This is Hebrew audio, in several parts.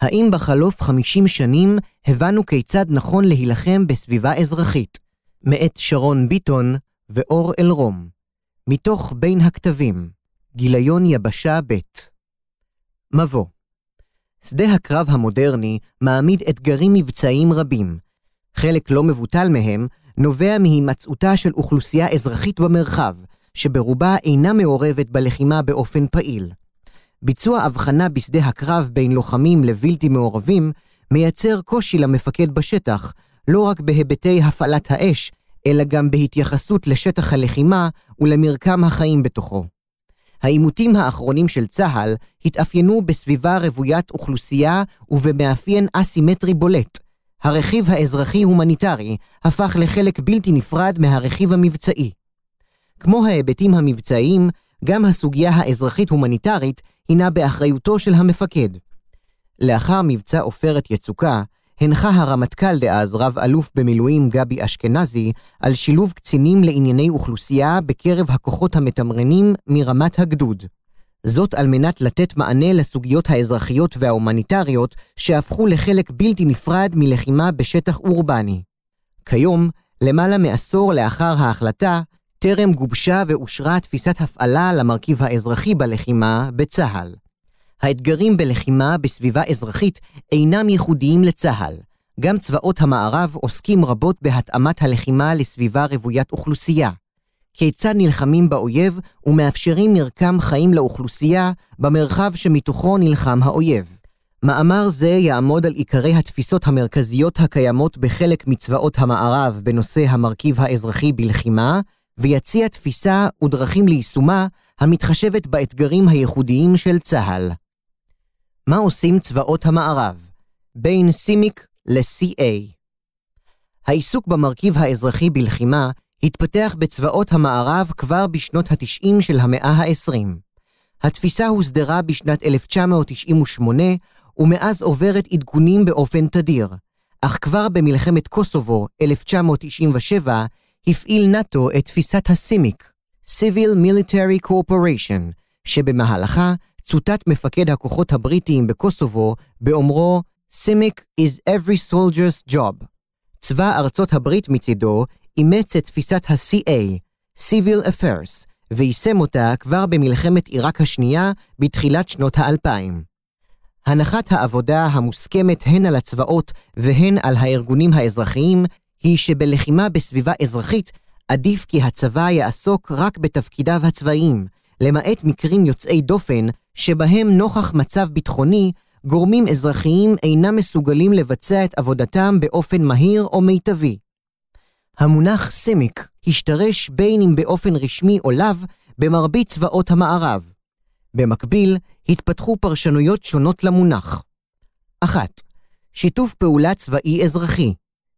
האם בחלוף 50 שנים הבנו כיצד נכון להילחם בסביבה אזרחית? מאת שרון ביטון ואור אלרום. מתוך בין הכתבים, גיליון יבשה ב' מבוא שדה הקרב המודרני מעמיד אתגרים מבצעיים רבים. חלק לא מבוטל מהם נובע מהימצאותה של אוכלוסייה אזרחית במרחב, שברובה אינה מעורבת בלחימה באופן פעיל. ביצוע הבחנה בשדה הקרב בין לוחמים לבלתי מעורבים מייצר קושי למפקד בשטח, לא רק בהיבטי הפעלת האש, אלא גם בהתייחסות לשטח הלחימה ולמרקם החיים בתוכו. העימותים האחרונים של צה"ל התאפיינו בסביבה רוויית אוכלוסייה ובמאפיין אסימטרי בולט. הרכיב האזרחי-הומניטרי הפך לחלק בלתי נפרד מהרכיב המבצעי. כמו ההיבטים המבצעיים, גם הסוגיה האזרחית-הומניטרית הינה באחריותו של המפקד. לאחר מבצע עופרת יצוקה, הנחה הרמטכ"ל דאז, רב-אלוף במילואים גבי אשכנזי, על שילוב קצינים לענייני אוכלוסייה בקרב הכוחות המתמרנים מרמת הגדוד. זאת על מנת לתת מענה לסוגיות האזרחיות וההומניטריות שהפכו לחלק בלתי נפרד מלחימה בשטח אורבני. כיום, למעלה מעשור לאחר ההחלטה, טרם גובשה ואושרה תפיסת הפעלה למרכיב האזרחי בלחימה בצה"ל. האתגרים בלחימה בסביבה אזרחית אינם ייחודיים לצה"ל. גם צבאות המערב עוסקים רבות בהתאמת הלחימה לסביבה רוויית אוכלוסייה. כיצד נלחמים באויב ומאפשרים מרקם חיים לאוכלוסייה במרחב שמתוכו נלחם האויב. מאמר זה יעמוד על עיקרי התפיסות המרכזיות הקיימות בחלק מצבאות המערב בנושא המרכיב האזרחי בלחימה, ויציע תפיסה ודרכים ליישומה המתחשבת באתגרים הייחודיים של צה"ל. מה עושים צבאות המערב? בין סימיק ל-CA. העיסוק במרכיב האזרחי בלחימה התפתח בצבאות המערב כבר בשנות ה-90 של המאה ה-20. התפיסה הוסדרה בשנת 1998, ומאז עוברת עדכונים באופן תדיר, אך כבר במלחמת קוסובו, 1997, הפעיל נאט"ו את תפיסת הסימיק, Civil Military Corporation, שבמהלכה צוטט מפקד הכוחות הבריטיים בקוסובו באומרו Simic is every soldier's job. צבא ארצות הברית מצידו אימץ את תפיסת ה-CA, Civil Affairs, ויישם אותה כבר במלחמת עיראק השנייה בתחילת שנות האלפיים. הנחת העבודה המוסכמת הן על הצבאות והן על הארגונים האזרחיים היא שבלחימה בסביבה אזרחית עדיף כי הצבא יעסוק רק בתפקידיו הצבאיים, למעט מקרים יוצאי דופן שבהם נוכח מצב ביטחוני, גורמים אזרחיים אינם מסוגלים לבצע את עבודתם באופן מהיר או מיטבי. המונח סמיק השתרש בין אם באופן רשמי או לאו במרבית צבאות המערב. במקביל, התפתחו פרשנויות שונות למונח. 1. שיתוף פעולה צבאי אזרחי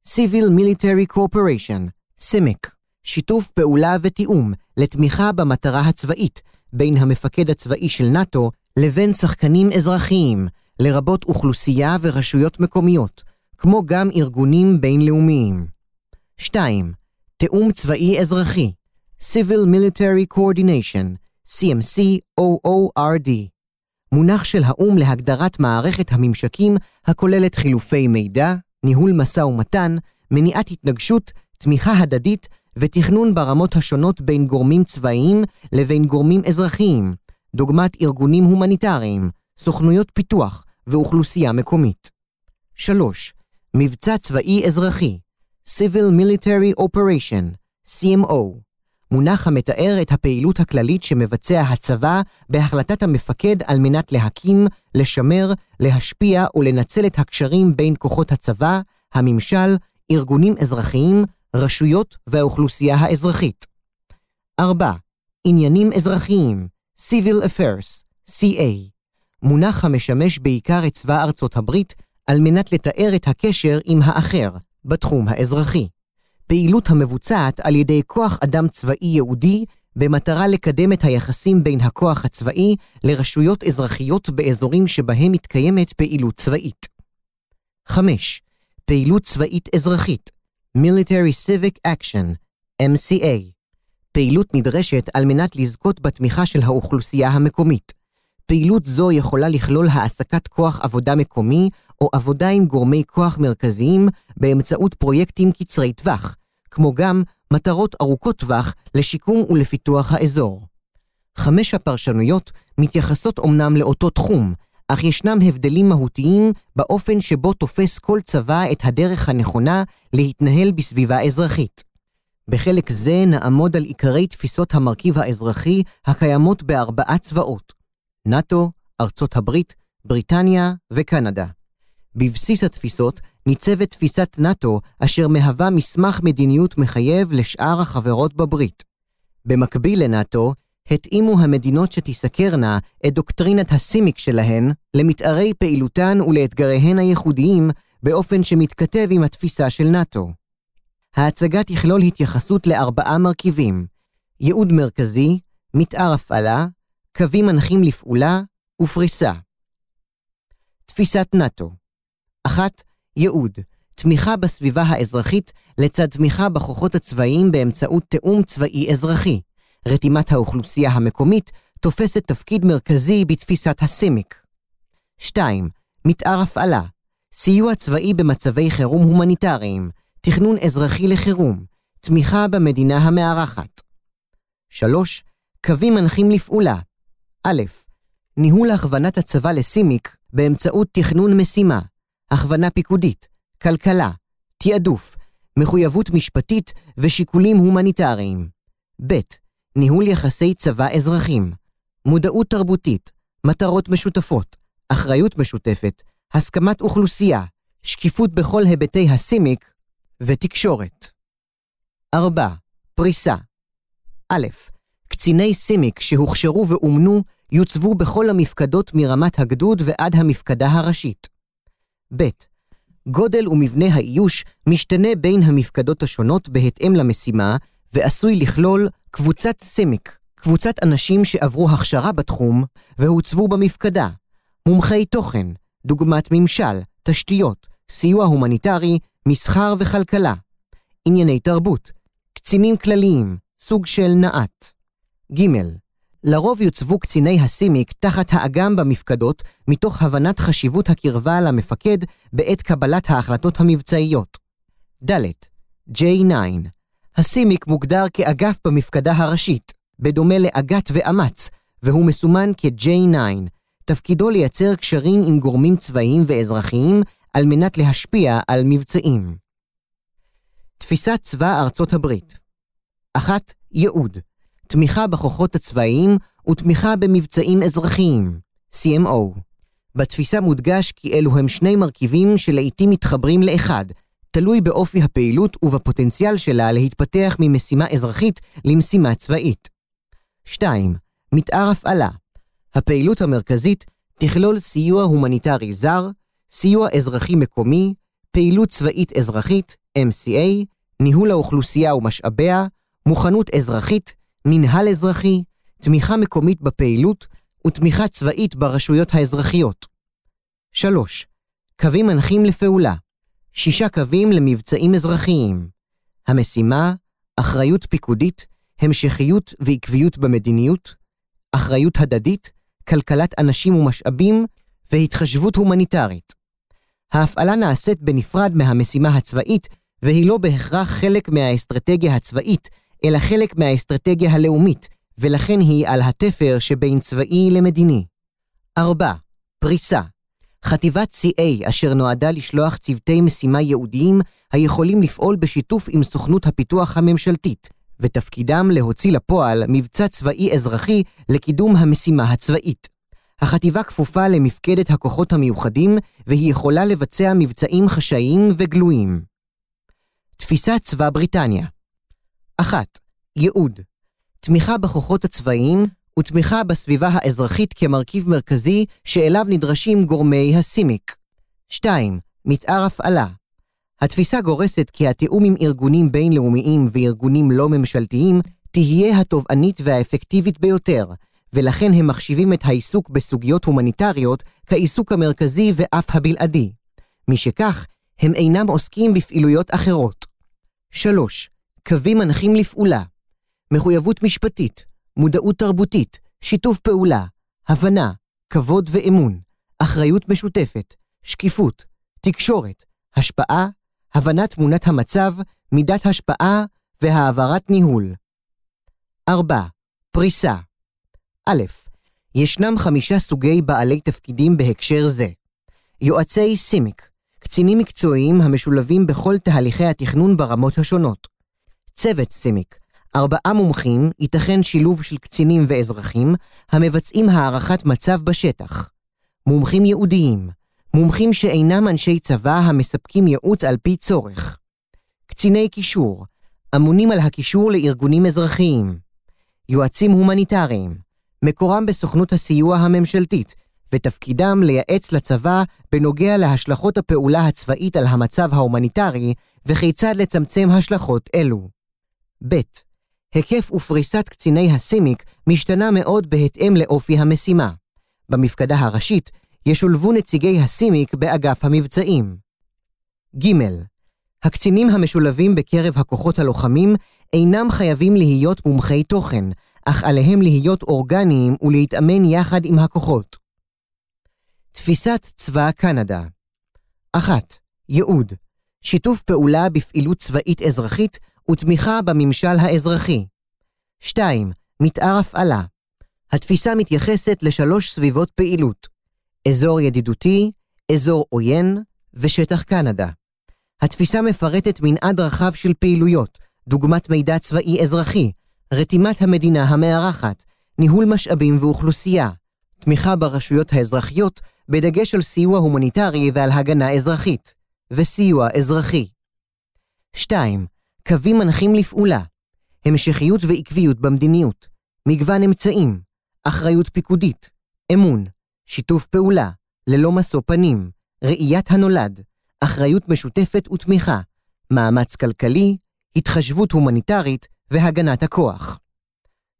Civil Military Corporation, CIMIC, שיתוף פעולה ותיאום לתמיכה במטרה הצבאית בין המפקד הצבאי של נאט"ו לבין שחקנים אזרחיים, לרבות אוכלוסייה ורשויות מקומיות, כמו גם ארגונים בינלאומיים. 2. תיאום צבאי אזרחי Civil Military Coordination, CMC-OORD, מונח של האו"ם להגדרת מערכת הממשקים הכוללת חילופי מידע, ניהול משא ומתן, מניעת התנגשות, תמיכה הדדית ותכנון ברמות השונות בין גורמים צבאיים לבין גורמים אזרחיים, דוגמת ארגונים הומניטריים, סוכנויות פיתוח ואוכלוסייה מקומית. 3. מבצע צבאי אזרחי Civil Military Operation, CMO, מונח המתאר את הפעילות הכללית שמבצע הצבא בהחלטת המפקד על מנת להקים, לשמר, להשפיע ולנצל את הקשרים בין כוחות הצבא, הממשל, ארגונים אזרחיים, רשויות והאוכלוסייה האזרחית. 4. עניינים אזרחיים Civil Affairs, CA, מונח המשמש בעיקר את צבא ארצות הברית על מנת לתאר את הקשר עם האחר בתחום האזרחי. פעילות המבוצעת על ידי כוח אדם צבאי ייעודי במטרה לקדם את היחסים בין הכוח הצבאי לרשויות אזרחיות באזורים שבהם מתקיימת פעילות צבאית. 5. פעילות צבאית אזרחית Military Civic Action, MCA, פעילות נדרשת על מנת לזכות בתמיכה של האוכלוסייה המקומית. פעילות זו יכולה לכלול העסקת כוח עבודה מקומי או עבודה עם גורמי כוח מרכזיים באמצעות פרויקטים קצרי טווח, כמו גם מטרות ארוכות טווח לשיקום ולפיתוח האזור. חמש הפרשנויות מתייחסות אומנם לאותו תחום, אך ישנם הבדלים מהותיים באופן שבו תופס כל צבא את הדרך הנכונה להתנהל בסביבה אזרחית. בחלק זה נעמוד על עיקרי תפיסות המרכיב האזרחי הקיימות בארבעה צבאות נאט"ו, ארצות הברית, בריטניה וקנדה. בבסיס התפיסות ניצבת תפיסת נאט"ו, אשר מהווה מסמך מדיניות מחייב לשאר החברות בברית. במקביל לנאט"ו, התאימו המדינות שתסקרנה את דוקטרינת הסימיק שלהן למתארי פעילותן ולאתגריהן הייחודיים באופן שמתכתב עם התפיסה של נאט"ו. ההצגה תכלול התייחסות לארבעה מרכיבים ייעוד מרכזי, מתאר הפעלה, קווים מנחים לפעולה ופריסה. תפיסת נאט"ו 1. ייעוד תמיכה בסביבה האזרחית לצד תמיכה בכוחות הצבאיים באמצעות תיאום צבאי אזרחי. רתימת האוכלוסייה המקומית תופסת תפקיד מרכזי בתפיסת הסימיק. 2. מתאר הפעלה סיוע צבאי במצבי חירום הומניטריים, תכנון אזרחי לחירום, תמיכה במדינה המארחת. 3. קווים מנחים לפעולה א', ניהול הכוונת הצבא לסימיק באמצעות תכנון משימה, הכוונה פיקודית, כלכלה, תעדוף, מחויבות משפטית ושיקולים הומניטריים. ב. ניהול יחסי צבא אזרחים, מודעות תרבותית, מטרות משותפות, אחריות משותפת, הסכמת אוכלוסייה, שקיפות בכל היבטי הסימיק ותקשורת. 4. פריסה א. קציני סימיק שהוכשרו ואומנו יוצבו בכל המפקדות מרמת הגדוד ועד המפקדה הראשית. ב. גודל ומבנה האיוש משתנה בין המפקדות השונות בהתאם למשימה, ועשוי לכלול קבוצת סימיק, קבוצת אנשים שעברו הכשרה בתחום והוצבו במפקדה, מומחי תוכן, דוגמת ממשל, תשתיות, סיוע הומניטרי, מסחר וכלכלה, ענייני תרבות, קצינים כלליים, סוג של נע"ת. ג. לרוב יוצבו קציני הסימיק תחת האג"ם במפקדות, מתוך הבנת חשיבות הקרבה למפקד בעת קבלת ההחלטות המבצעיות. ד. J9 הסימיק מוגדר כאגף במפקדה הראשית, בדומה לאג"ת ואמ"ץ, והוא מסומן כ-J9. תפקידו לייצר קשרים עם גורמים צבאיים ואזרחיים על מנת להשפיע על מבצעים. תפיסת צבא ארצות הברית 1. ייעוד תמיכה בכוחות הצבאיים ותמיכה במבצעים אזרחיים, CMO. בתפיסה מודגש כי אלו הם שני מרכיבים שלעיתים מתחברים לאחד, תלוי באופי הפעילות ובפוטנציאל שלה להתפתח ממשימה אזרחית למשימה צבאית. 2. מתאר הפעלה הפעילות המרכזית תכלול סיוע הומניטרי זר, סיוע אזרחי מקומי, פעילות צבאית אזרחית, MCA, ניהול האוכלוסייה ומשאביה, מוכנות אזרחית, מנהל אזרחי, תמיכה מקומית בפעילות ותמיכה צבאית ברשויות האזרחיות. 3. קווים מנחים לפעולה שישה קווים למבצעים אזרחיים. המשימה, אחריות פיקודית, המשכיות ועקביות במדיניות, אחריות הדדית, כלכלת אנשים ומשאבים והתחשבות הומניטרית. ההפעלה נעשית בנפרד מהמשימה הצבאית, והיא לא בהכרח חלק מהאסטרטגיה הצבאית, אלא חלק מהאסטרטגיה הלאומית, ולכן היא על התפר שבין צבאי למדיני. 4. פריסה חטיבת CA אשר נועדה לשלוח צוותי משימה ייעודיים היכולים לפעול בשיתוף עם סוכנות הפיתוח הממשלתית, ותפקידם להוציא לפועל מבצע צבאי אזרחי לקידום המשימה הצבאית. החטיבה כפופה למפקדת הכוחות המיוחדים, והיא יכולה לבצע מבצעים חשאיים וגלויים. תפיסת צבא בריטניה 1. ייעוד תמיכה בכוחות הצבאיים ותמיכה בסביבה האזרחית כמרכיב מרכזי שאליו נדרשים גורמי הסימיק. 2. מתאר הפעלה התפיסה גורסת כי התיאום עם ארגונים בינלאומיים וארגונים לא ממשלתיים תהיה התובענית והאפקטיבית ביותר, ולכן הם מחשיבים את העיסוק בסוגיות הומניטריות כעיסוק המרכזי ואף הבלעדי. משכך, הם אינם עוסקים בפעילויות אחרות. 3. קווים מנחים לפעולה מחויבות משפטית, מודעות תרבותית, שיתוף פעולה, הבנה, כבוד ואמון, אחריות משותפת, שקיפות, תקשורת, השפעה, הבנת תמונת המצב, מידת השפעה והעברת ניהול. 4. פריסה א. ישנם חמישה סוגי בעלי תפקידים בהקשר זה. יועצי סימיק, קצינים מקצועיים המשולבים בכל תהליכי התכנון ברמות השונות. צוות סימיק, ארבעה מומחים, ייתכן שילוב של קצינים ואזרחים, המבצעים הערכת מצב בשטח. מומחים ייעודיים, מומחים שאינם אנשי צבא המספקים ייעוץ על פי צורך. קציני קישור, אמונים על הקישור לארגונים אזרחיים. יועצים הומניטריים, מקורם בסוכנות הסיוע הממשלתית, ותפקידם לייעץ לצבא בנוגע להשלכות הפעולה הצבאית על המצב ההומניטרי וכיצד לצמצם השלכות אלו. ב. היקף ופריסת קציני ה CIMIC משתנה מאוד בהתאם לאופי המשימה. במפקדה הראשית ישולבו נציגי ה CIMIC באגף המבצעים. ג. הקצינים המשולבים בקרב הכוחות הלוחמים אינם חייבים להיות מומחי תוכן, אך עליהם להיות אורגניים ולהתאמן יחד עם הכוחות. תפיסת צבא קנדה 1. ייעוד שיתוף פעולה בפעילות צבאית אזרחית ותמיכה בממשל האזרחי. 2. מתאר הפעלה התפיסה מתייחסת לשלוש סביבות פעילות אזור ידידותי, אזור עוין ושטח קנדה. התפיסה מפרטת מנעד רחב של פעילויות, דוגמת מידע צבאי אזרחי, רתימת המדינה המארחת, ניהול משאבים ואוכלוסייה, תמיכה ברשויות האזרחיות, בדגש על סיוע הומניטרי ועל הגנה אזרחית, וסיוע אזרחי. 2. קווים מנחים לפעולה, המשכיות ועקביות במדיניות, מגוון אמצעים, אחריות פיקודית, אמון, שיתוף פעולה, ללא משוא פנים, ראיית הנולד, אחריות משותפת ותמיכה, מאמץ כלכלי, התחשבות הומניטרית והגנת הכוח.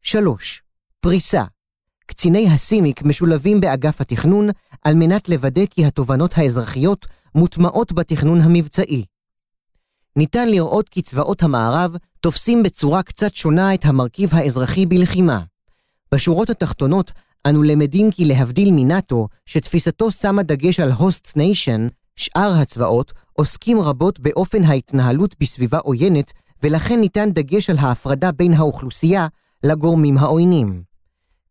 3. פריסה קציני הסימיק משולבים באגף התכנון על מנת לוודא כי התובנות האזרחיות מוטמעות בתכנון המבצעי. ניתן לראות כי צבאות המערב תופסים בצורה קצת שונה את המרכיב האזרחי בלחימה. בשורות התחתונות אנו למדים כי להבדיל מנאט"ו, שתפיסתו שמה דגש על host nation, שאר הצבאות עוסקים רבות באופן ההתנהלות בסביבה עוינת, ולכן ניתן דגש על ההפרדה בין האוכלוסייה לגורמים העוינים.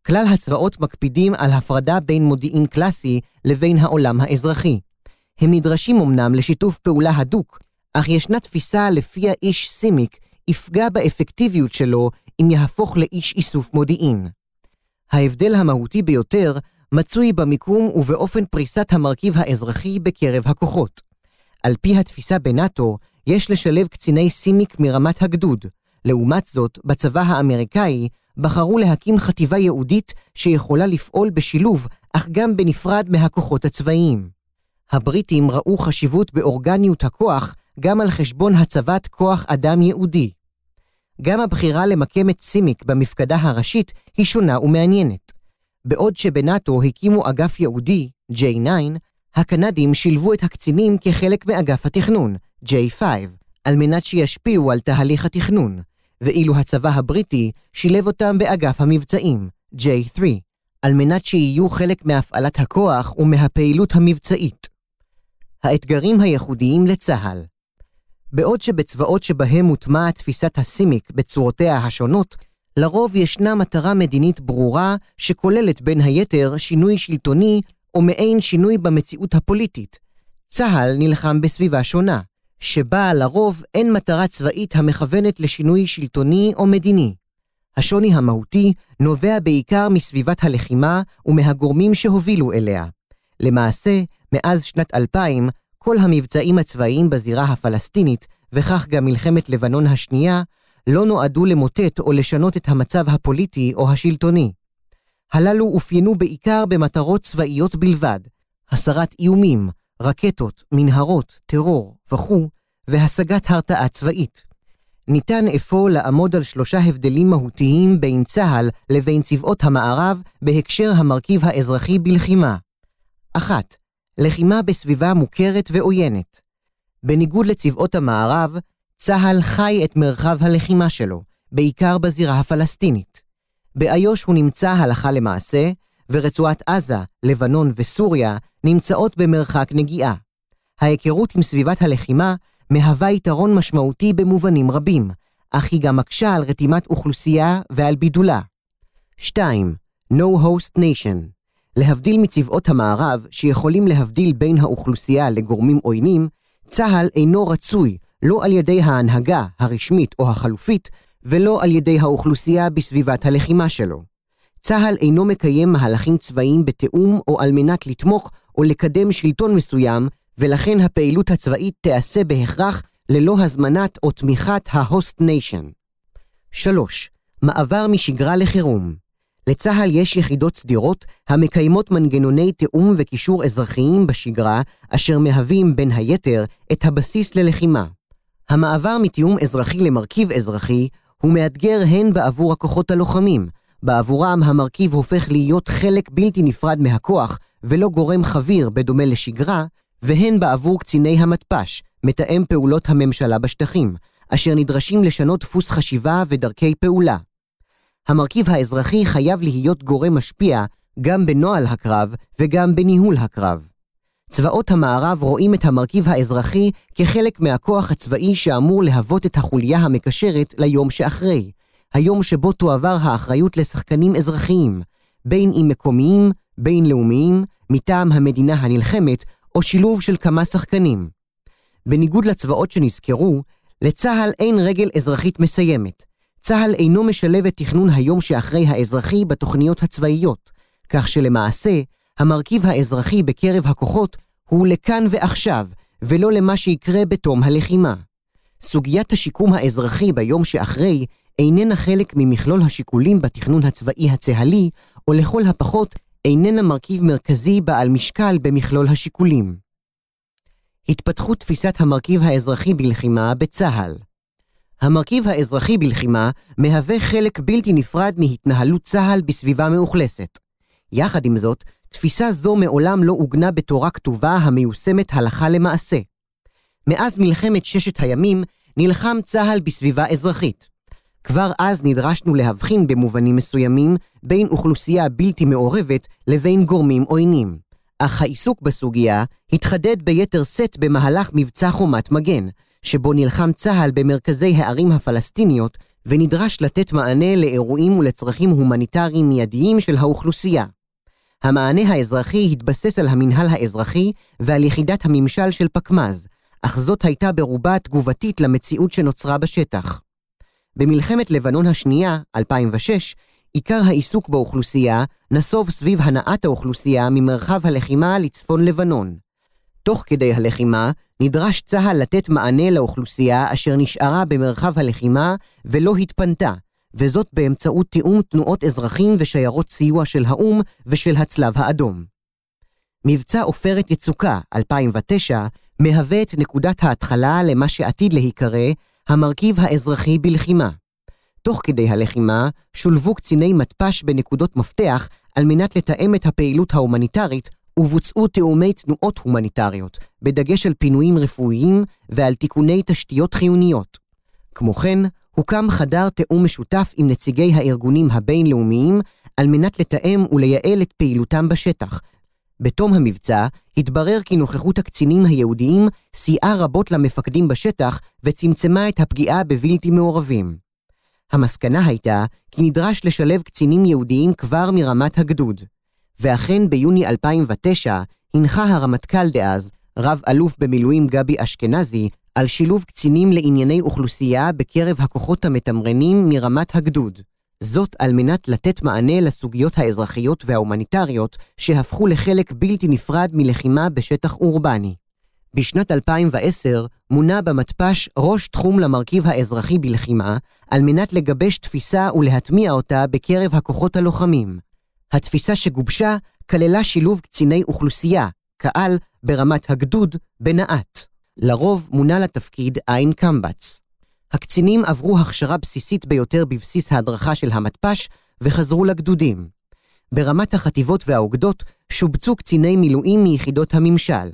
כלל הצבאות מקפידים על הפרדה בין מודיעין קלאסי לבין העולם האזרחי. הם נדרשים אמנם לשיתוף פעולה הדוק, אך ישנה תפיסה לפיה איש סימיק יפגע באפקטיביות שלו אם יהפוך לאיש איסוף מודיעין. ההבדל המהותי ביותר מצוי במיקום ובאופן פריסת המרכיב האזרחי בקרב הכוחות. על פי התפיסה בנאט"ו, יש לשלב קציני סימיק מרמת הגדוד. לעומת זאת, בצבא האמריקאי בחרו להקים חטיבה ייעודית שיכולה לפעול בשילוב, אך גם בנפרד מהכוחות הצבאיים. הבריטים ראו חשיבות באורגניות הכוח גם על חשבון הצבת כוח אדם ייעודי. גם הבחירה למקם את סימיק במפקדה הראשית היא שונה ומעניינת. בעוד שבנאט"ו הקימו אגף ייעודי, J9, הקנדים שילבו את הקצינים כחלק מאגף התכנון, J5, על מנת שישפיעו על תהליך התכנון, ואילו הצבא הבריטי שילב אותם באגף המבצעים, J3, על מנת שיהיו חלק מהפעלת הכוח ומהפעילות המבצעית. האתגרים הייחודיים לצה"ל בעוד שבצבאות שבהם מוטמעת תפיסת הסימיק בצורותיה השונות, לרוב ישנה מטרה מדינית ברורה שכוללת בין היתר שינוי שלטוני או מעין שינוי במציאות הפוליטית. צה"ל נלחם בסביבה שונה, שבה לרוב אין מטרה צבאית המכוונת לשינוי שלטוני או מדיני. השוני המהותי נובע בעיקר מסביבת הלחימה ומהגורמים שהובילו אליה. למעשה, מאז שנת 2000, כל המבצעים הצבאיים בזירה הפלסטינית, וכך גם מלחמת לבנון השנייה, לא נועדו למוטט או לשנות את המצב הפוליטי או השלטוני. הללו אופיינו בעיקר במטרות צבאיות בלבד, הסרת איומים, רקטות, מנהרות, טרור וכו', והשגת הרתעה צבאית. ניתן אפוא לעמוד על שלושה הבדלים מהותיים בין צה"ל לבין צבאות המערב בהקשר המרכיב האזרחי בלחימה. אחת, לחימה בסביבה מוכרת ועוינת. בניגוד לצבאות המערב, צה"ל חי את מרחב הלחימה שלו, בעיקר בזירה הפלסטינית. באיו"ש הוא נמצא הלכה למעשה, ורצועת עזה, לבנון וסוריה נמצאות במרחק נגיעה. ההיכרות עם סביבת הלחימה מהווה יתרון משמעותי במובנים רבים, אך היא גם מקשה על רתימת אוכלוסייה ועל בידולה. 2. No Host Nation להבדיל מצבאות המערב, שיכולים להבדיל בין האוכלוסייה לגורמים עוינים, צה"ל אינו רצוי לא על ידי ההנהגה הרשמית או החלופית, ולא על ידי האוכלוסייה בסביבת הלחימה שלו. צה"ל אינו מקיים מהלכים צבאיים בתיאום או על מנת לתמוך או לקדם שלטון מסוים, ולכן הפעילות הצבאית תיעשה בהכרח ללא הזמנת או תמיכת ה-host nation. 3. מעבר משגרה לחירום. לצה"ל יש יחידות סדירות המקיימות מנגנוני תיאום וקישור אזרחיים בשגרה, אשר מהווים, בין היתר, את הבסיס ללחימה. המעבר מתיאום אזרחי למרכיב אזרחי הוא מאתגר הן בעבור הכוחות הלוחמים, בעבורם המרכיב הופך להיות חלק בלתי נפרד מהכוח, ולא גורם חביר בדומה לשגרה, והן בעבור קציני המתפ"ש, מתאם פעולות הממשלה בשטחים, אשר נדרשים לשנות דפוס חשיבה ודרכי פעולה. המרכיב האזרחי חייב להיות גורם משפיע גם בנוהל הקרב וגם בניהול הקרב. צבאות המערב רואים את המרכיב האזרחי כחלק מהכוח הצבאי שאמור להוות את החוליה המקשרת ליום שאחרי, היום שבו תועבר האחריות לשחקנים אזרחיים, בין אם מקומיים, בינלאומיים, מטעם המדינה הנלחמת, או שילוב של כמה שחקנים. בניגוד לצבאות שנזכרו, לצה"ל אין רגל אזרחית מסיימת. צה"ל אינו משלב את תכנון היום שאחרי האזרחי בתוכניות הצבאיות, כך שלמעשה, המרכיב האזרחי בקרב הכוחות הוא לכאן ועכשיו, ולא למה שיקרה בתום הלחימה. סוגיית השיקום האזרחי ביום שאחרי איננה חלק ממכלול השיקולים בתכנון הצבאי הצה"לי, או לכל הפחות איננה מרכיב מרכזי בעל משקל במכלול השיקולים. התפתחות תפיסת המרכיב האזרחי בלחימה בצה"ל המרכיב האזרחי בלחימה מהווה חלק בלתי נפרד מהתנהלות צה"ל בסביבה מאוכלסת. יחד עם זאת, תפיסה זו מעולם לא עוגנה בתורה כתובה המיושמת הלכה למעשה. מאז מלחמת ששת הימים נלחם צה"ל בסביבה אזרחית. כבר אז נדרשנו להבחין במובנים מסוימים בין אוכלוסייה בלתי מעורבת לבין גורמים עוינים. אך העיסוק בסוגיה התחדד ביתר שאת במהלך מבצע חומת מגן, שבו נלחם צה"ל במרכזי הערים הפלסטיניות ונדרש לתת מענה לאירועים ולצרכים הומניטריים מיידיים של האוכלוסייה. המענה האזרחי התבסס על המינהל האזרחי ועל יחידת הממשל של פקמ"ז, אך זאת הייתה ברובה תגובתית למציאות שנוצרה בשטח. במלחמת לבנון השנייה, 2006, עיקר העיסוק באוכלוסייה נסוב סביב הנעת האוכלוסייה ממרחב הלחימה לצפון לבנון. תוך כדי הלחימה, נדרש צה"ל לתת מענה לאוכלוסייה אשר נשארה במרחב הלחימה ולא התפנתה, וזאת באמצעות תיאום תנועות אזרחים ושיירות סיוע של האו"ם ושל הצלב האדום. מבצע עופרת יצוקה, 2009, מהווה את נקודת ההתחלה למה שעתיד להיקרא המרכיב האזרחי בלחימה. תוך כדי הלחימה שולבו קציני מתפ"ש בנקודות מפתח על מנת לתאם את הפעילות ההומניטרית ובוצעו תאומי תנועות הומניטריות, בדגש על פינויים רפואיים ועל תיקוני תשתיות חיוניות. כמו כן, הוקם חדר תיאום משותף עם נציגי הארגונים הבינלאומיים על מנת לתאם ולייעל את פעילותם בשטח. בתום המבצע, התברר כי נוכחות הקצינים היהודיים סייעה רבות למפקדים בשטח וצמצמה את הפגיעה בבלתי מעורבים. המסקנה הייתה כי נדרש לשלב קצינים יהודיים כבר מרמת הגדוד. ואכן ביוני 2009 הנחה הרמטכ"ל דאז, רב-אלוף במילואים גבי אשכנזי, על שילוב קצינים לענייני אוכלוסייה בקרב הכוחות המתמרנים מרמת הגדוד. זאת על מנת לתת מענה לסוגיות האזרחיות וההומניטריות שהפכו לחלק בלתי נפרד מלחימה בשטח אורבני. בשנת 2010 מונה במתפ"ש ראש תחום למרכיב האזרחי בלחימה, על מנת לגבש תפיסה ולהטמיע אותה בקרב הכוחות הלוחמים. התפיסה שגובשה כללה שילוב קציני אוכלוסייה, קהל, ברמת הגדוד, בנע"ת. לרוב מונה לתפקיד עין קמב"ץ. הקצינים עברו הכשרה בסיסית ביותר בבסיס ההדרכה של המתפ"ש וחזרו לגדודים. ברמת החטיבות והאוגדות שובצו קציני מילואים מיחידות הממשל.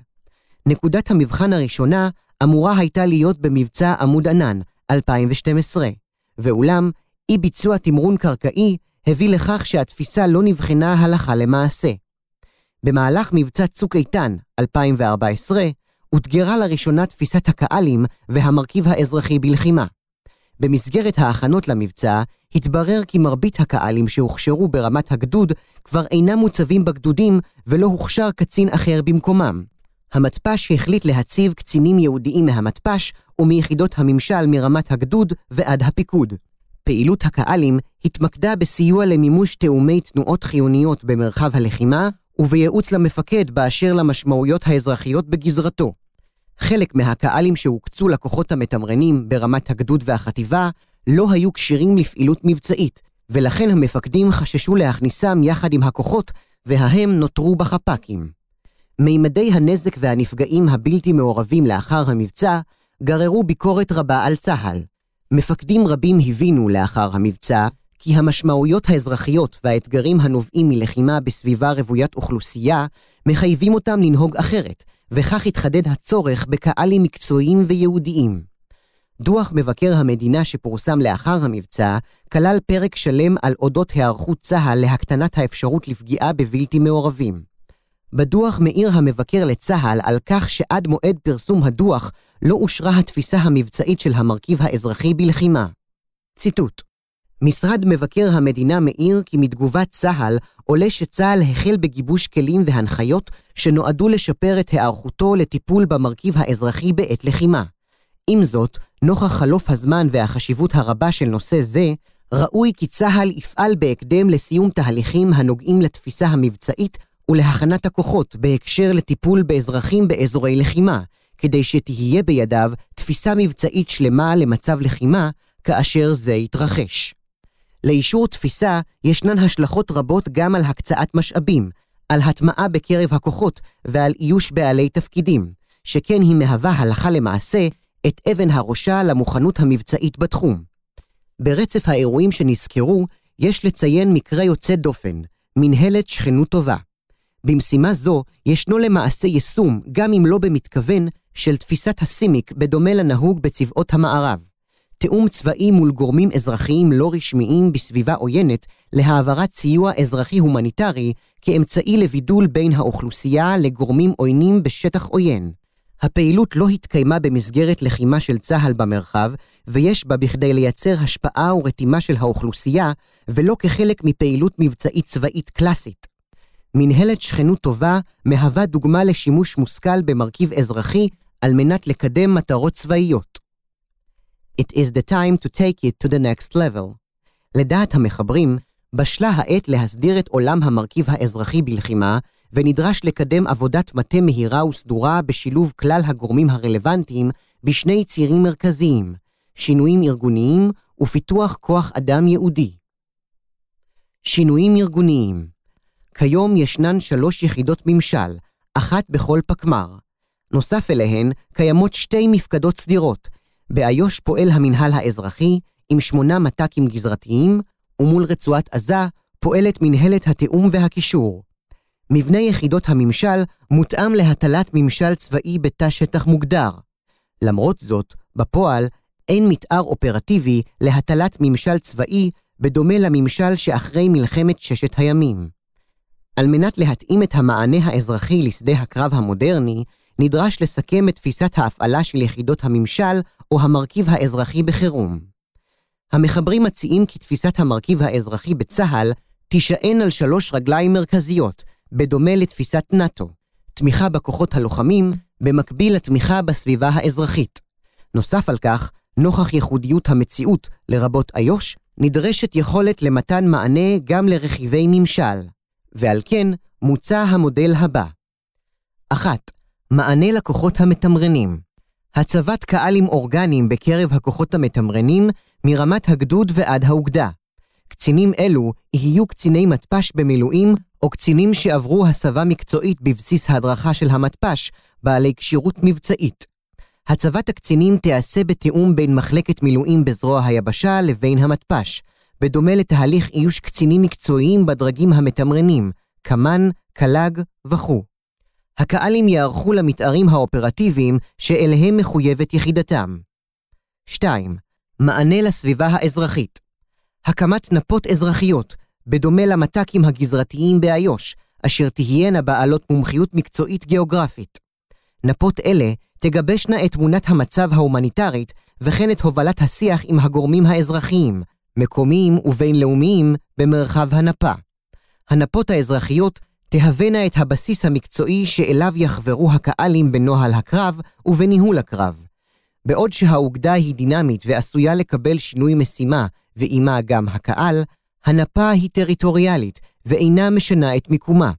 נקודת המבחן הראשונה אמורה הייתה להיות במבצע עמוד ענן, 2012, ואולם, אי ביצוע תמרון קרקעי הביא לכך שהתפיסה לא נבחנה הלכה למעשה. במהלך מבצע צוק איתן, 2014, אותגרה לראשונה תפיסת הקהלים והמרכיב האזרחי בלחימה. במסגרת ההכנות למבצע, התברר כי מרבית הקהלים שהוכשרו ברמת הגדוד כבר אינם מוצבים בגדודים ולא הוכשר קצין אחר במקומם. המתפ"ש החליט להציב קצינים יהודיים מהמתפ"ש ומיחידות הממשל מרמת הגדוד ועד הפיקוד. פעילות הקהלים התמקדה בסיוע למימוש תאומי תנועות חיוניות במרחב הלחימה ובייעוץ למפקד באשר למשמעויות האזרחיות בגזרתו. חלק מהקהלים שהוקצו לכוחות המתמרנים ברמת הגדוד והחטיבה לא היו כשירים לפעילות מבצעית, ולכן המפקדים חששו להכניסם יחד עם הכוחות, וההם נותרו בחפ"קים. מימדי הנזק והנפגעים הבלתי מעורבים לאחר המבצע גררו ביקורת רבה על צה"ל. מפקדים רבים הבינו לאחר המבצע כי המשמעויות האזרחיות והאתגרים הנובעים מלחימה בסביבה רוויית אוכלוסייה מחייבים אותם לנהוג אחרת, וכך התחדד הצורך בקהלים מקצועיים ויהודיים. דוח מבקר המדינה שפורסם לאחר המבצע כלל פרק שלם על אודות היערכות צה"ל להקטנת האפשרות לפגיעה בבלתי מעורבים. בדוח מאיר המבקר לצה"ל על כך שעד מועד פרסום הדוח לא אושרה התפיסה המבצעית של המרכיב האזרחי בלחימה. ציטוט משרד מבקר המדינה מעיר כי מתגובת צה"ל עולה שצה"ל החל בגיבוש כלים והנחיות שנועדו לשפר את היערכותו לטיפול במרכיב האזרחי בעת לחימה. עם זאת, נוכח חלוף הזמן והחשיבות הרבה של נושא זה, ראוי כי צה"ל יפעל בהקדם לסיום תהליכים הנוגעים לתפיסה המבצעית ולהכנת הכוחות בהקשר לטיפול באזרחים באזורי לחימה, כדי שתהיה בידיו תפיסה מבצעית שלמה למצב לחימה כאשר זה יתרחש. לאישור תפיסה ישנן השלכות רבות גם על הקצאת משאבים, על הטמעה בקרב הכוחות ועל איוש בעלי תפקידים, שכן היא מהווה הלכה למעשה את אבן הראשה למוכנות המבצעית בתחום. ברצף האירועים שנזכרו, יש לציין מקרה יוצא דופן, מנהלת שכנות טובה. במשימה זו ישנו למעשה יישום, גם אם לא במתכוון, של תפיסת הסימיק בדומה לנהוג בצבאות המערב. תיאום צבאי מול גורמים אזרחיים לא רשמיים בסביבה עוינת להעברת סיוע אזרחי הומניטרי כאמצעי לבידול בין האוכלוסייה לגורמים עוינים בשטח עוין. הפעילות לא התקיימה במסגרת לחימה של צה"ל במרחב, ויש בה בכדי לייצר השפעה ורתימה של האוכלוסייה, ולא כחלק מפעילות מבצעית צבאית קלאסית. מנהלת שכנות טובה מהווה דוגמה לשימוש מושכל במרכיב אזרחי על מנת לקדם מטרות צבאיות. It is the time to take it to the next level. לדעת המחברים, בשלה העת להסדיר את עולם המרכיב האזרחי בלחימה, ונדרש לקדם עבודת מטה מהירה וסדורה בשילוב כלל הגורמים הרלוונטיים בשני צירים מרכזיים, שינויים ארגוניים ופיתוח כוח אדם ייעודי. שינויים ארגוניים כיום ישנן שלוש יחידות ממשל, אחת בכל פקמ"ר. נוסף אליהן קיימות שתי מפקדות סדירות, באיו"ש פועל המינהל האזרחי עם שמונה מת"קים גזרתיים, ומול רצועת עזה פועלת מנהלת התיאום והקישור. מבנה יחידות הממשל מותאם להטלת ממשל צבאי בתא שטח מוגדר. למרות זאת, בפועל אין מתאר אופרטיבי להטלת ממשל צבאי בדומה לממשל שאחרי מלחמת ששת הימים. על מנת להתאים את המענה האזרחי לשדה הקרב המודרני, נדרש לסכם את תפיסת ההפעלה של יחידות הממשל או המרכיב האזרחי בחירום. המחברים מציעים כי תפיסת המרכיב האזרחי בצה"ל תישען על שלוש רגליים מרכזיות, בדומה לתפיסת נאט"ו, תמיכה בכוחות הלוחמים, במקביל לתמיכה בסביבה האזרחית. נוסף על כך, נוכח ייחודיות המציאות, לרבות איו"ש, נדרשת יכולת למתן מענה גם לרכיבי ממשל, ועל כן מוצע המודל הבא. 1. מענה לכוחות המתמרנים. הצבת קהלים אורגניים בקרב הכוחות המתמרנים מרמת הגדוד ועד האוגדה. קצינים אלו יהיו קציני מתפ"ש במילואים או קצינים שעברו הסבה מקצועית בבסיס ההדרכה של המתפ"ש, בעלי כשירות מבצעית. הצבת הקצינים תיעשה בתיאום בין מחלקת מילואים בזרוע היבשה לבין המתפ"ש, בדומה לתהליך איוש קצינים מקצועיים בדרגים המתמרנים, קמ"ן, קל"ג וכו'. הקהלים יערכו למתארים האופרטיביים שאליהם מחויבת יחידתם. 2. מענה לסביבה האזרחית. הקמת נפות אזרחיות, בדומה למת"קים הגזרתיים באיו"ש, אשר תהיינה בעלות מומחיות מקצועית גיאוגרפית. נפות אלה תגבשנה את תמונת המצב ההומניטרית וכן את הובלת השיח עם הגורמים האזרחיים, מקומיים ובינלאומיים במרחב הנפה. הנפות האזרחיות תהווינה את הבסיס המקצועי שאליו יחברו הקהלים בנוהל הקרב ובניהול הקרב. בעוד שהאוגדה היא דינמית ועשויה לקבל שינוי משימה, ועימה גם הקהל, הנפה היא טריטוריאלית ואינה משנה את מיקומה.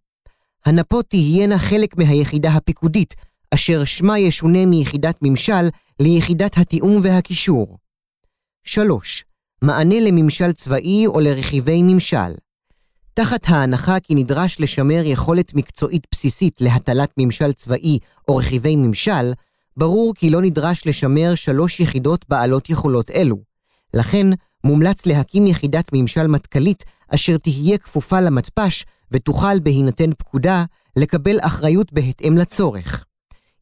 הנפות תהיינה חלק מהיחידה הפיקודית, אשר שמה ישונה מיחידת ממשל ליחידת התיאום והקישור. 3. מענה לממשל צבאי או לרכיבי ממשל. תחת ההנחה כי נדרש לשמר יכולת מקצועית בסיסית להטלת ממשל צבאי או רכיבי ממשל, ברור כי לא נדרש לשמר שלוש יחידות בעלות יכולות אלו. לכן, מומלץ להקים יחידת ממשל מטכ"לית אשר תהיה כפופה למתפ"ש ותוכל בהינתן פקודה לקבל אחריות בהתאם לצורך.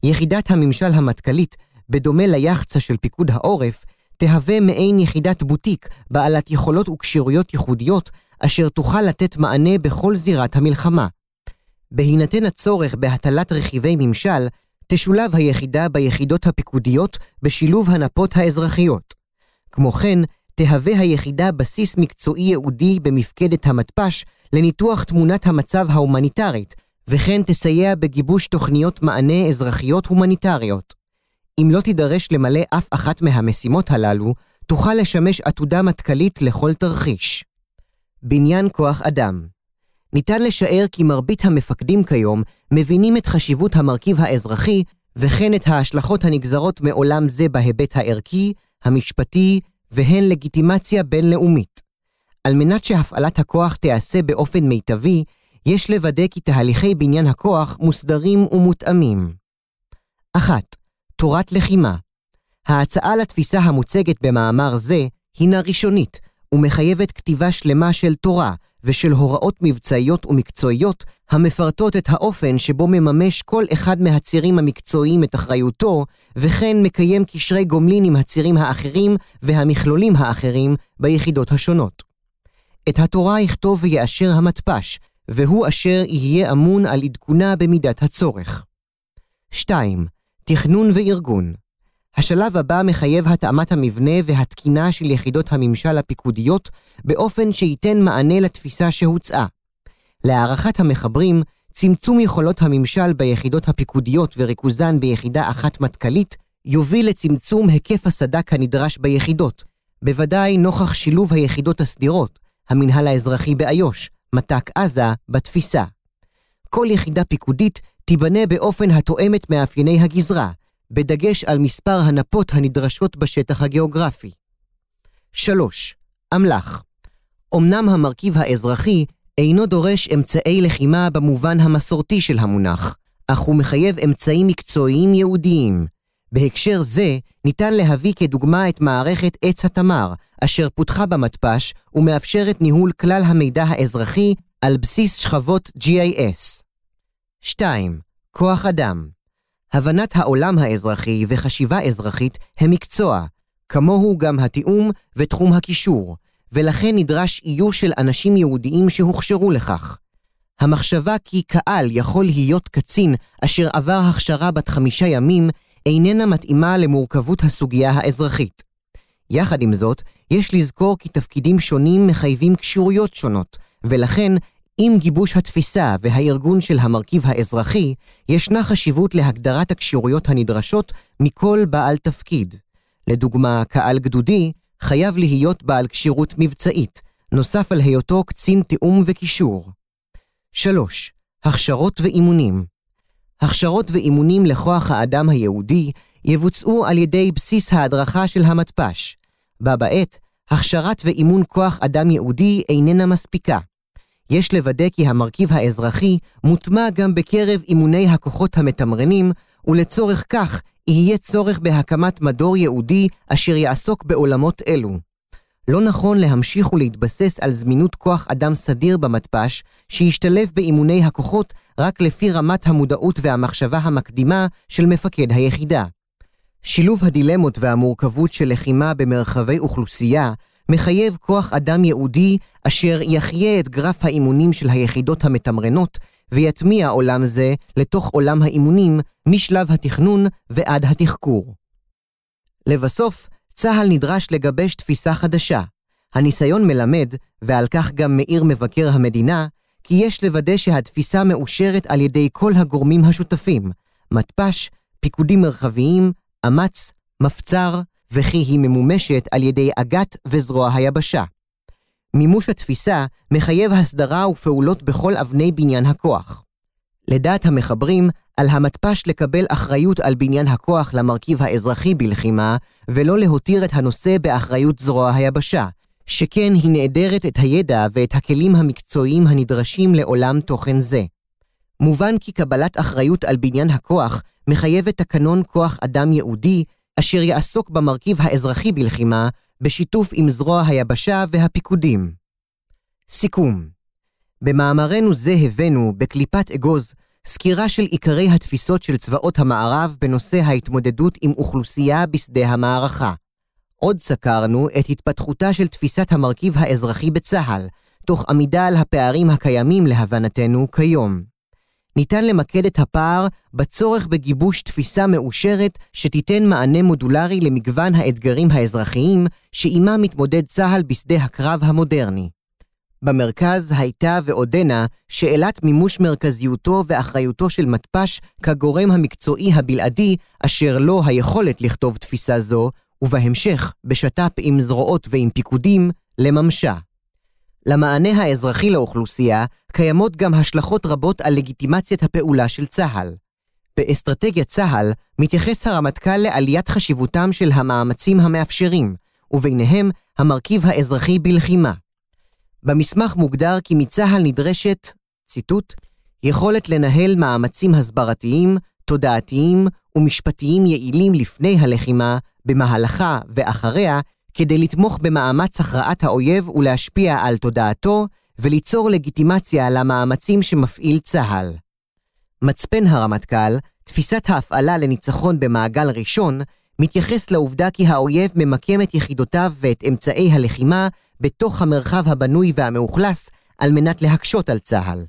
יחידת הממשל המטכ"לית, בדומה ליחצה של פיקוד העורף, תהווה מעין יחידת בוטיק בעלת יכולות וכשירויות ייחודיות, אשר תוכל לתת מענה בכל זירת המלחמה. בהינתן הצורך בהטלת רכיבי ממשל, תשולב היחידה ביחידות הפיקודיות בשילוב הנפות האזרחיות. כמו כן, תהווה היחידה בסיס מקצועי ייעודי במפקדת המתפ"ש לניתוח תמונת המצב ההומניטרית, וכן תסייע בגיבוש תוכניות מענה אזרחיות הומניטריות. אם לא תידרש למלא אף אחת מהמשימות הללו, תוכל לשמש עתודה מטכ"לית לכל תרחיש. בניין כוח אדם ניתן לשער כי מרבית המפקדים כיום מבינים את חשיבות המרכיב האזרחי וכן את ההשלכות הנגזרות מעולם זה בהיבט הערכי, המשפטי והן לגיטימציה בינלאומית. על מנת שהפעלת הכוח תיעשה באופן מיטבי, יש לוודא כי תהליכי בניין הכוח מוסדרים ומותאמים. 1. תורת לחימה ההצעה לתפיסה המוצגת במאמר זה הינה ראשונית, ומחייבת כתיבה שלמה של תורה ושל הוראות מבצעיות ומקצועיות המפרטות את האופן שבו מממש כל אחד מהצירים המקצועיים את אחריותו, וכן מקיים קשרי גומלין עם הצירים האחרים והמכלולים האחרים ביחידות השונות. את התורה יכתוב ויאשר המתפ"ש, והוא אשר יהיה אמון על עדכונה במידת הצורך. 2. תכנון וארגון השלב הבא מחייב התאמת המבנה והתקינה של יחידות הממשל הפיקודיות באופן שייתן מענה לתפיסה שהוצעה. להערכת המחברים, צמצום יכולות הממשל ביחידות הפיקודיות וריכוזן ביחידה אחת מטכ"לית יוביל לצמצום היקף הסד"כ הנדרש ביחידות, בוודאי נוכח שילוב היחידות הסדירות, המינהל האזרחי באיו"ש, מת"ק עזה, בתפיסה. כל יחידה פיקודית תיבנה באופן התואם את מאפייני הגזרה, בדגש על מספר הנפות הנדרשות בשטח הגיאוגרפי. 3. אמל"ח אמנם המרכיב האזרחי אינו דורש אמצעי לחימה במובן המסורתי של המונח, אך הוא מחייב אמצעים מקצועיים ייעודיים. בהקשר זה, ניתן להביא כדוגמה את מערכת עץ התמר, אשר פותחה במתפ"ש ומאפשרת ניהול כלל המידע האזרחי על בסיס שכבות GIS. 2. כוח אדם הבנת העולם האזרחי וחשיבה אזרחית הם מקצוע, כמוהו גם התיאום ותחום הקישור, ולכן נדרש איוש של אנשים יהודיים שהוכשרו לכך. המחשבה כי קהל יכול להיות קצין אשר עבר הכשרה בת חמישה ימים איננה מתאימה למורכבות הסוגיה האזרחית. יחד עם זאת, יש לזכור כי תפקידים שונים מחייבים כשירויות שונות, ולכן עם גיבוש התפיסה והארגון של המרכיב האזרחי, ישנה חשיבות להגדרת הכשירויות הנדרשות מכל בעל תפקיד. לדוגמה, קהל גדודי חייב להיות בעל כשירות מבצעית, נוסף על היותו קצין תיאום וקישור. 3. הכשרות ואימונים הכשרות ואימונים לכוח האדם היהודי יבוצעו על ידי בסיס ההדרכה של המתפ"ש. בה בעת, הכשרת ואימון כוח אדם יהודי איננה מספיקה. יש לוודא כי המרכיב האזרחי מוטמע גם בקרב אימוני הכוחות המתמרנים, ולצורך כך יהיה צורך בהקמת מדור ייעודי אשר יעסוק בעולמות אלו. לא נכון להמשיך ולהתבסס על זמינות כוח אדם סדיר במתפ"ש, שישתלב באימוני הכוחות רק לפי רמת המודעות והמחשבה המקדימה של מפקד היחידה. שילוב הדילמות והמורכבות של לחימה במרחבי אוכלוסייה מחייב כוח אדם ייעודי אשר יחיה את גרף האימונים של היחידות המתמרנות, ויטמיע עולם זה לתוך עולם האימונים משלב התכנון ועד התחקור. לבסוף, צה"ל נדרש לגבש תפיסה חדשה. הניסיון מלמד, ועל כך גם מאיר מבקר המדינה, כי יש לוודא שהתפיסה מאושרת על ידי כל הגורמים השותפים, מתפ"ש, פיקודים מרחביים, אמ"ץ, מפצ"ר, וכי היא ממומשת על ידי אג"ת וזרוע היבשה. מימוש התפיסה מחייב הסדרה ופעולות בכל אבני בניין הכוח. לדעת המחברים, על המתפ"ש לקבל אחריות על בניין הכוח למרכיב האזרחי בלחימה, ולא להותיר את הנושא באחריות זרוע היבשה, שכן היא נעדרת את הידע ואת הכלים המקצועיים הנדרשים לעולם תוכן זה. מובן כי קבלת אחריות על בניין הכוח מחייבת תקנון כוח אדם ייעודי, אשר יעסוק במרכיב האזרחי בלחימה, בשיתוף עם זרוע היבשה והפיקודים. סיכום במאמרנו זה הבאנו, בקליפת אגוז, סקירה של עיקרי התפיסות של צבאות המערב בנושא ההתמודדות עם אוכלוסייה בשדה המערכה. עוד סקרנו את התפתחותה של תפיסת המרכיב האזרחי בצה"ל, תוך עמידה על הפערים הקיימים להבנתנו כיום. ניתן למקד את הפער בצורך בגיבוש תפיסה מאושרת שתיתן מענה מודולרי למגוון האתגרים האזרחיים שעימם מתמודד צה"ל בשדה הקרב המודרני. במרכז הייתה ועודנה שאלת מימוש מרכזיותו ואחריותו של מתפ"ש כגורם המקצועי הבלעדי אשר לו היכולת לכתוב תפיסה זו, ובהמשך, בשת"פ עם זרועות ועם פיקודים, לממשה. למענה האזרחי לאוכלוסייה קיימות גם השלכות רבות על לגיטימציית הפעולה של צה"ל. באסטרטגיית צה"ל מתייחס הרמטכ"ל לעליית חשיבותם של המאמצים המאפשרים, וביניהם המרכיב האזרחי בלחימה. במסמך מוגדר כי מצה"ל נדרשת, ציטוט, יכולת לנהל מאמצים הסברתיים, תודעתיים ומשפטיים יעילים לפני הלחימה, במהלכה ואחריה, כדי לתמוך במאמץ הכרעת האויב ולהשפיע על תודעתו, וליצור לגיטימציה למאמצים שמפעיל צה"ל. מצפן הרמטכ"ל, תפיסת ההפעלה לניצחון במעגל ראשון, מתייחס לעובדה כי האויב ממקם את יחידותיו ואת אמצעי הלחימה בתוך המרחב הבנוי והמאוכלס על מנת להקשות על צה"ל.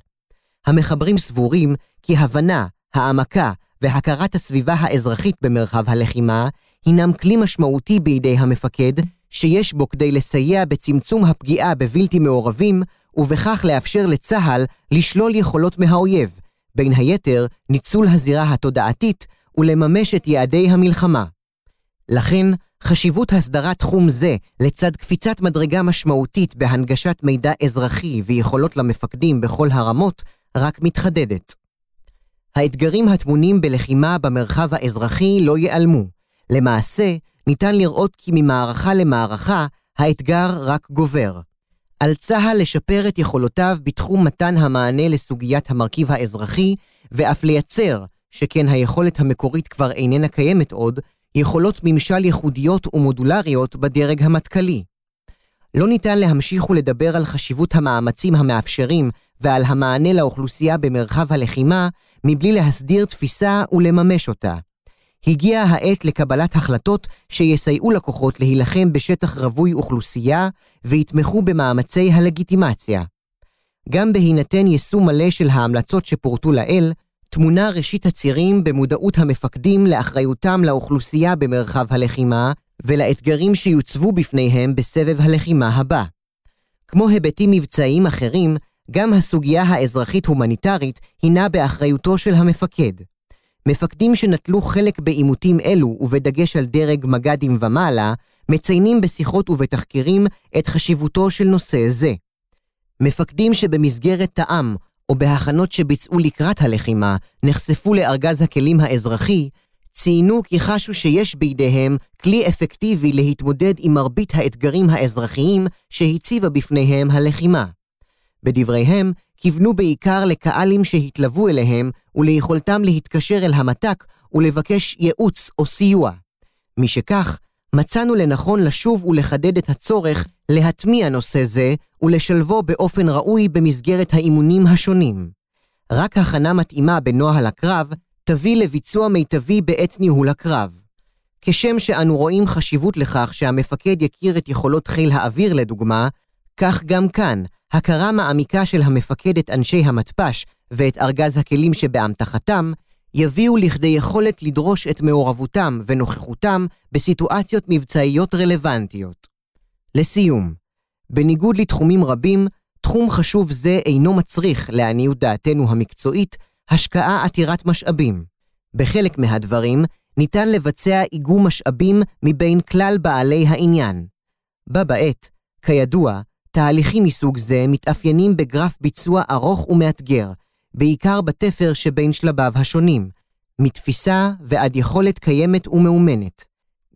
המחברים סבורים כי הבנה, העמקה והכרת הסביבה האזרחית במרחב הלחימה הינם כלי משמעותי בידי המפקד, שיש בו כדי לסייע בצמצום הפגיעה בבלתי מעורבים, ובכך לאפשר לצה"ל לשלול יכולות מהאויב, בין היתר ניצול הזירה התודעתית ולממש את יעדי המלחמה. לכן, חשיבות הסדרת תחום זה, לצד קפיצת מדרגה משמעותית בהנגשת מידע אזרחי ויכולות למפקדים בכל הרמות, רק מתחדדת. האתגרים הטמונים בלחימה במרחב האזרחי לא ייעלמו. למעשה, ניתן לראות כי ממערכה למערכה, האתגר רק גובר. על צה"ל לשפר את יכולותיו בתחום מתן המענה לסוגיית המרכיב האזרחי, ואף לייצר, שכן היכולת המקורית כבר איננה קיימת עוד, יכולות ממשל ייחודיות ומודולריות בדרג המטכ"לי. לא ניתן להמשיך ולדבר על חשיבות המאמצים המאפשרים ועל המענה לאוכלוסייה במרחב הלחימה, מבלי להסדיר תפיסה ולממש אותה. הגיעה העת לקבלת החלטות שיסייעו לכוחות להילחם בשטח רווי אוכלוסייה ויתמכו במאמצי הלגיטימציה. גם בהינתן יישום מלא של ההמלצות שפורטו לעיל, תמונה ראשית הצירים במודעות המפקדים לאחריותם לאוכלוסייה במרחב הלחימה ולאתגרים שיוצבו בפניהם בסבב הלחימה הבא. כמו היבטים מבצעיים אחרים, גם הסוגיה האזרחית-הומניטרית הינה באחריותו של המפקד. מפקדים שנטלו חלק בעימותים אלו, ובדגש על דרג מג"דים ומעלה, מציינים בשיחות ובתחקירים את חשיבותו של נושא זה. מפקדים שבמסגרת תאם או בהכנות שביצעו לקראת הלחימה, נחשפו לארגז הכלים האזרחי, ציינו כי חשו שיש בידיהם כלי אפקטיבי להתמודד עם מרבית האתגרים האזרחיים שהציבה בפניהם הלחימה. בדבריהם, כיוונו בעיקר לקהלים שהתלוו אליהם וליכולתם להתקשר אל המת"ק ולבקש ייעוץ או סיוע. משכך, מצאנו לנכון לשוב ולחדד את הצורך להטמיע נושא זה ולשלבו באופן ראוי במסגרת האימונים השונים. רק הכנה מתאימה בנוהל הקרב תביא לביצוע מיטבי בעת ניהול הקרב. כשם שאנו רואים חשיבות לכך שהמפקד יכיר את יכולות חיל האוויר לדוגמה, כך גם כאן, הכרה מעמיקה של המפקד את אנשי המתפ"ש ואת ארגז הכלים שבאמתחתם, יביאו לכדי יכולת לדרוש את מעורבותם ונוכחותם בסיטואציות מבצעיות רלוונטיות. לסיום, בניגוד לתחומים רבים, תחום חשוב זה אינו מצריך, לעניות דעתנו המקצועית, השקעה עתירת משאבים. בחלק מהדברים ניתן לבצע איגום משאבים מבין כלל בעלי העניין. בה בעת, כידוע, תהליכים מסוג זה מתאפיינים בגרף ביצוע ארוך ומאתגר, בעיקר בתפר שבין שלביו השונים, מתפיסה ועד יכולת קיימת ומאומנת.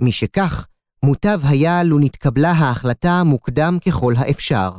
משכך, מוטב היה לו נתקבלה ההחלטה מוקדם ככל האפשר.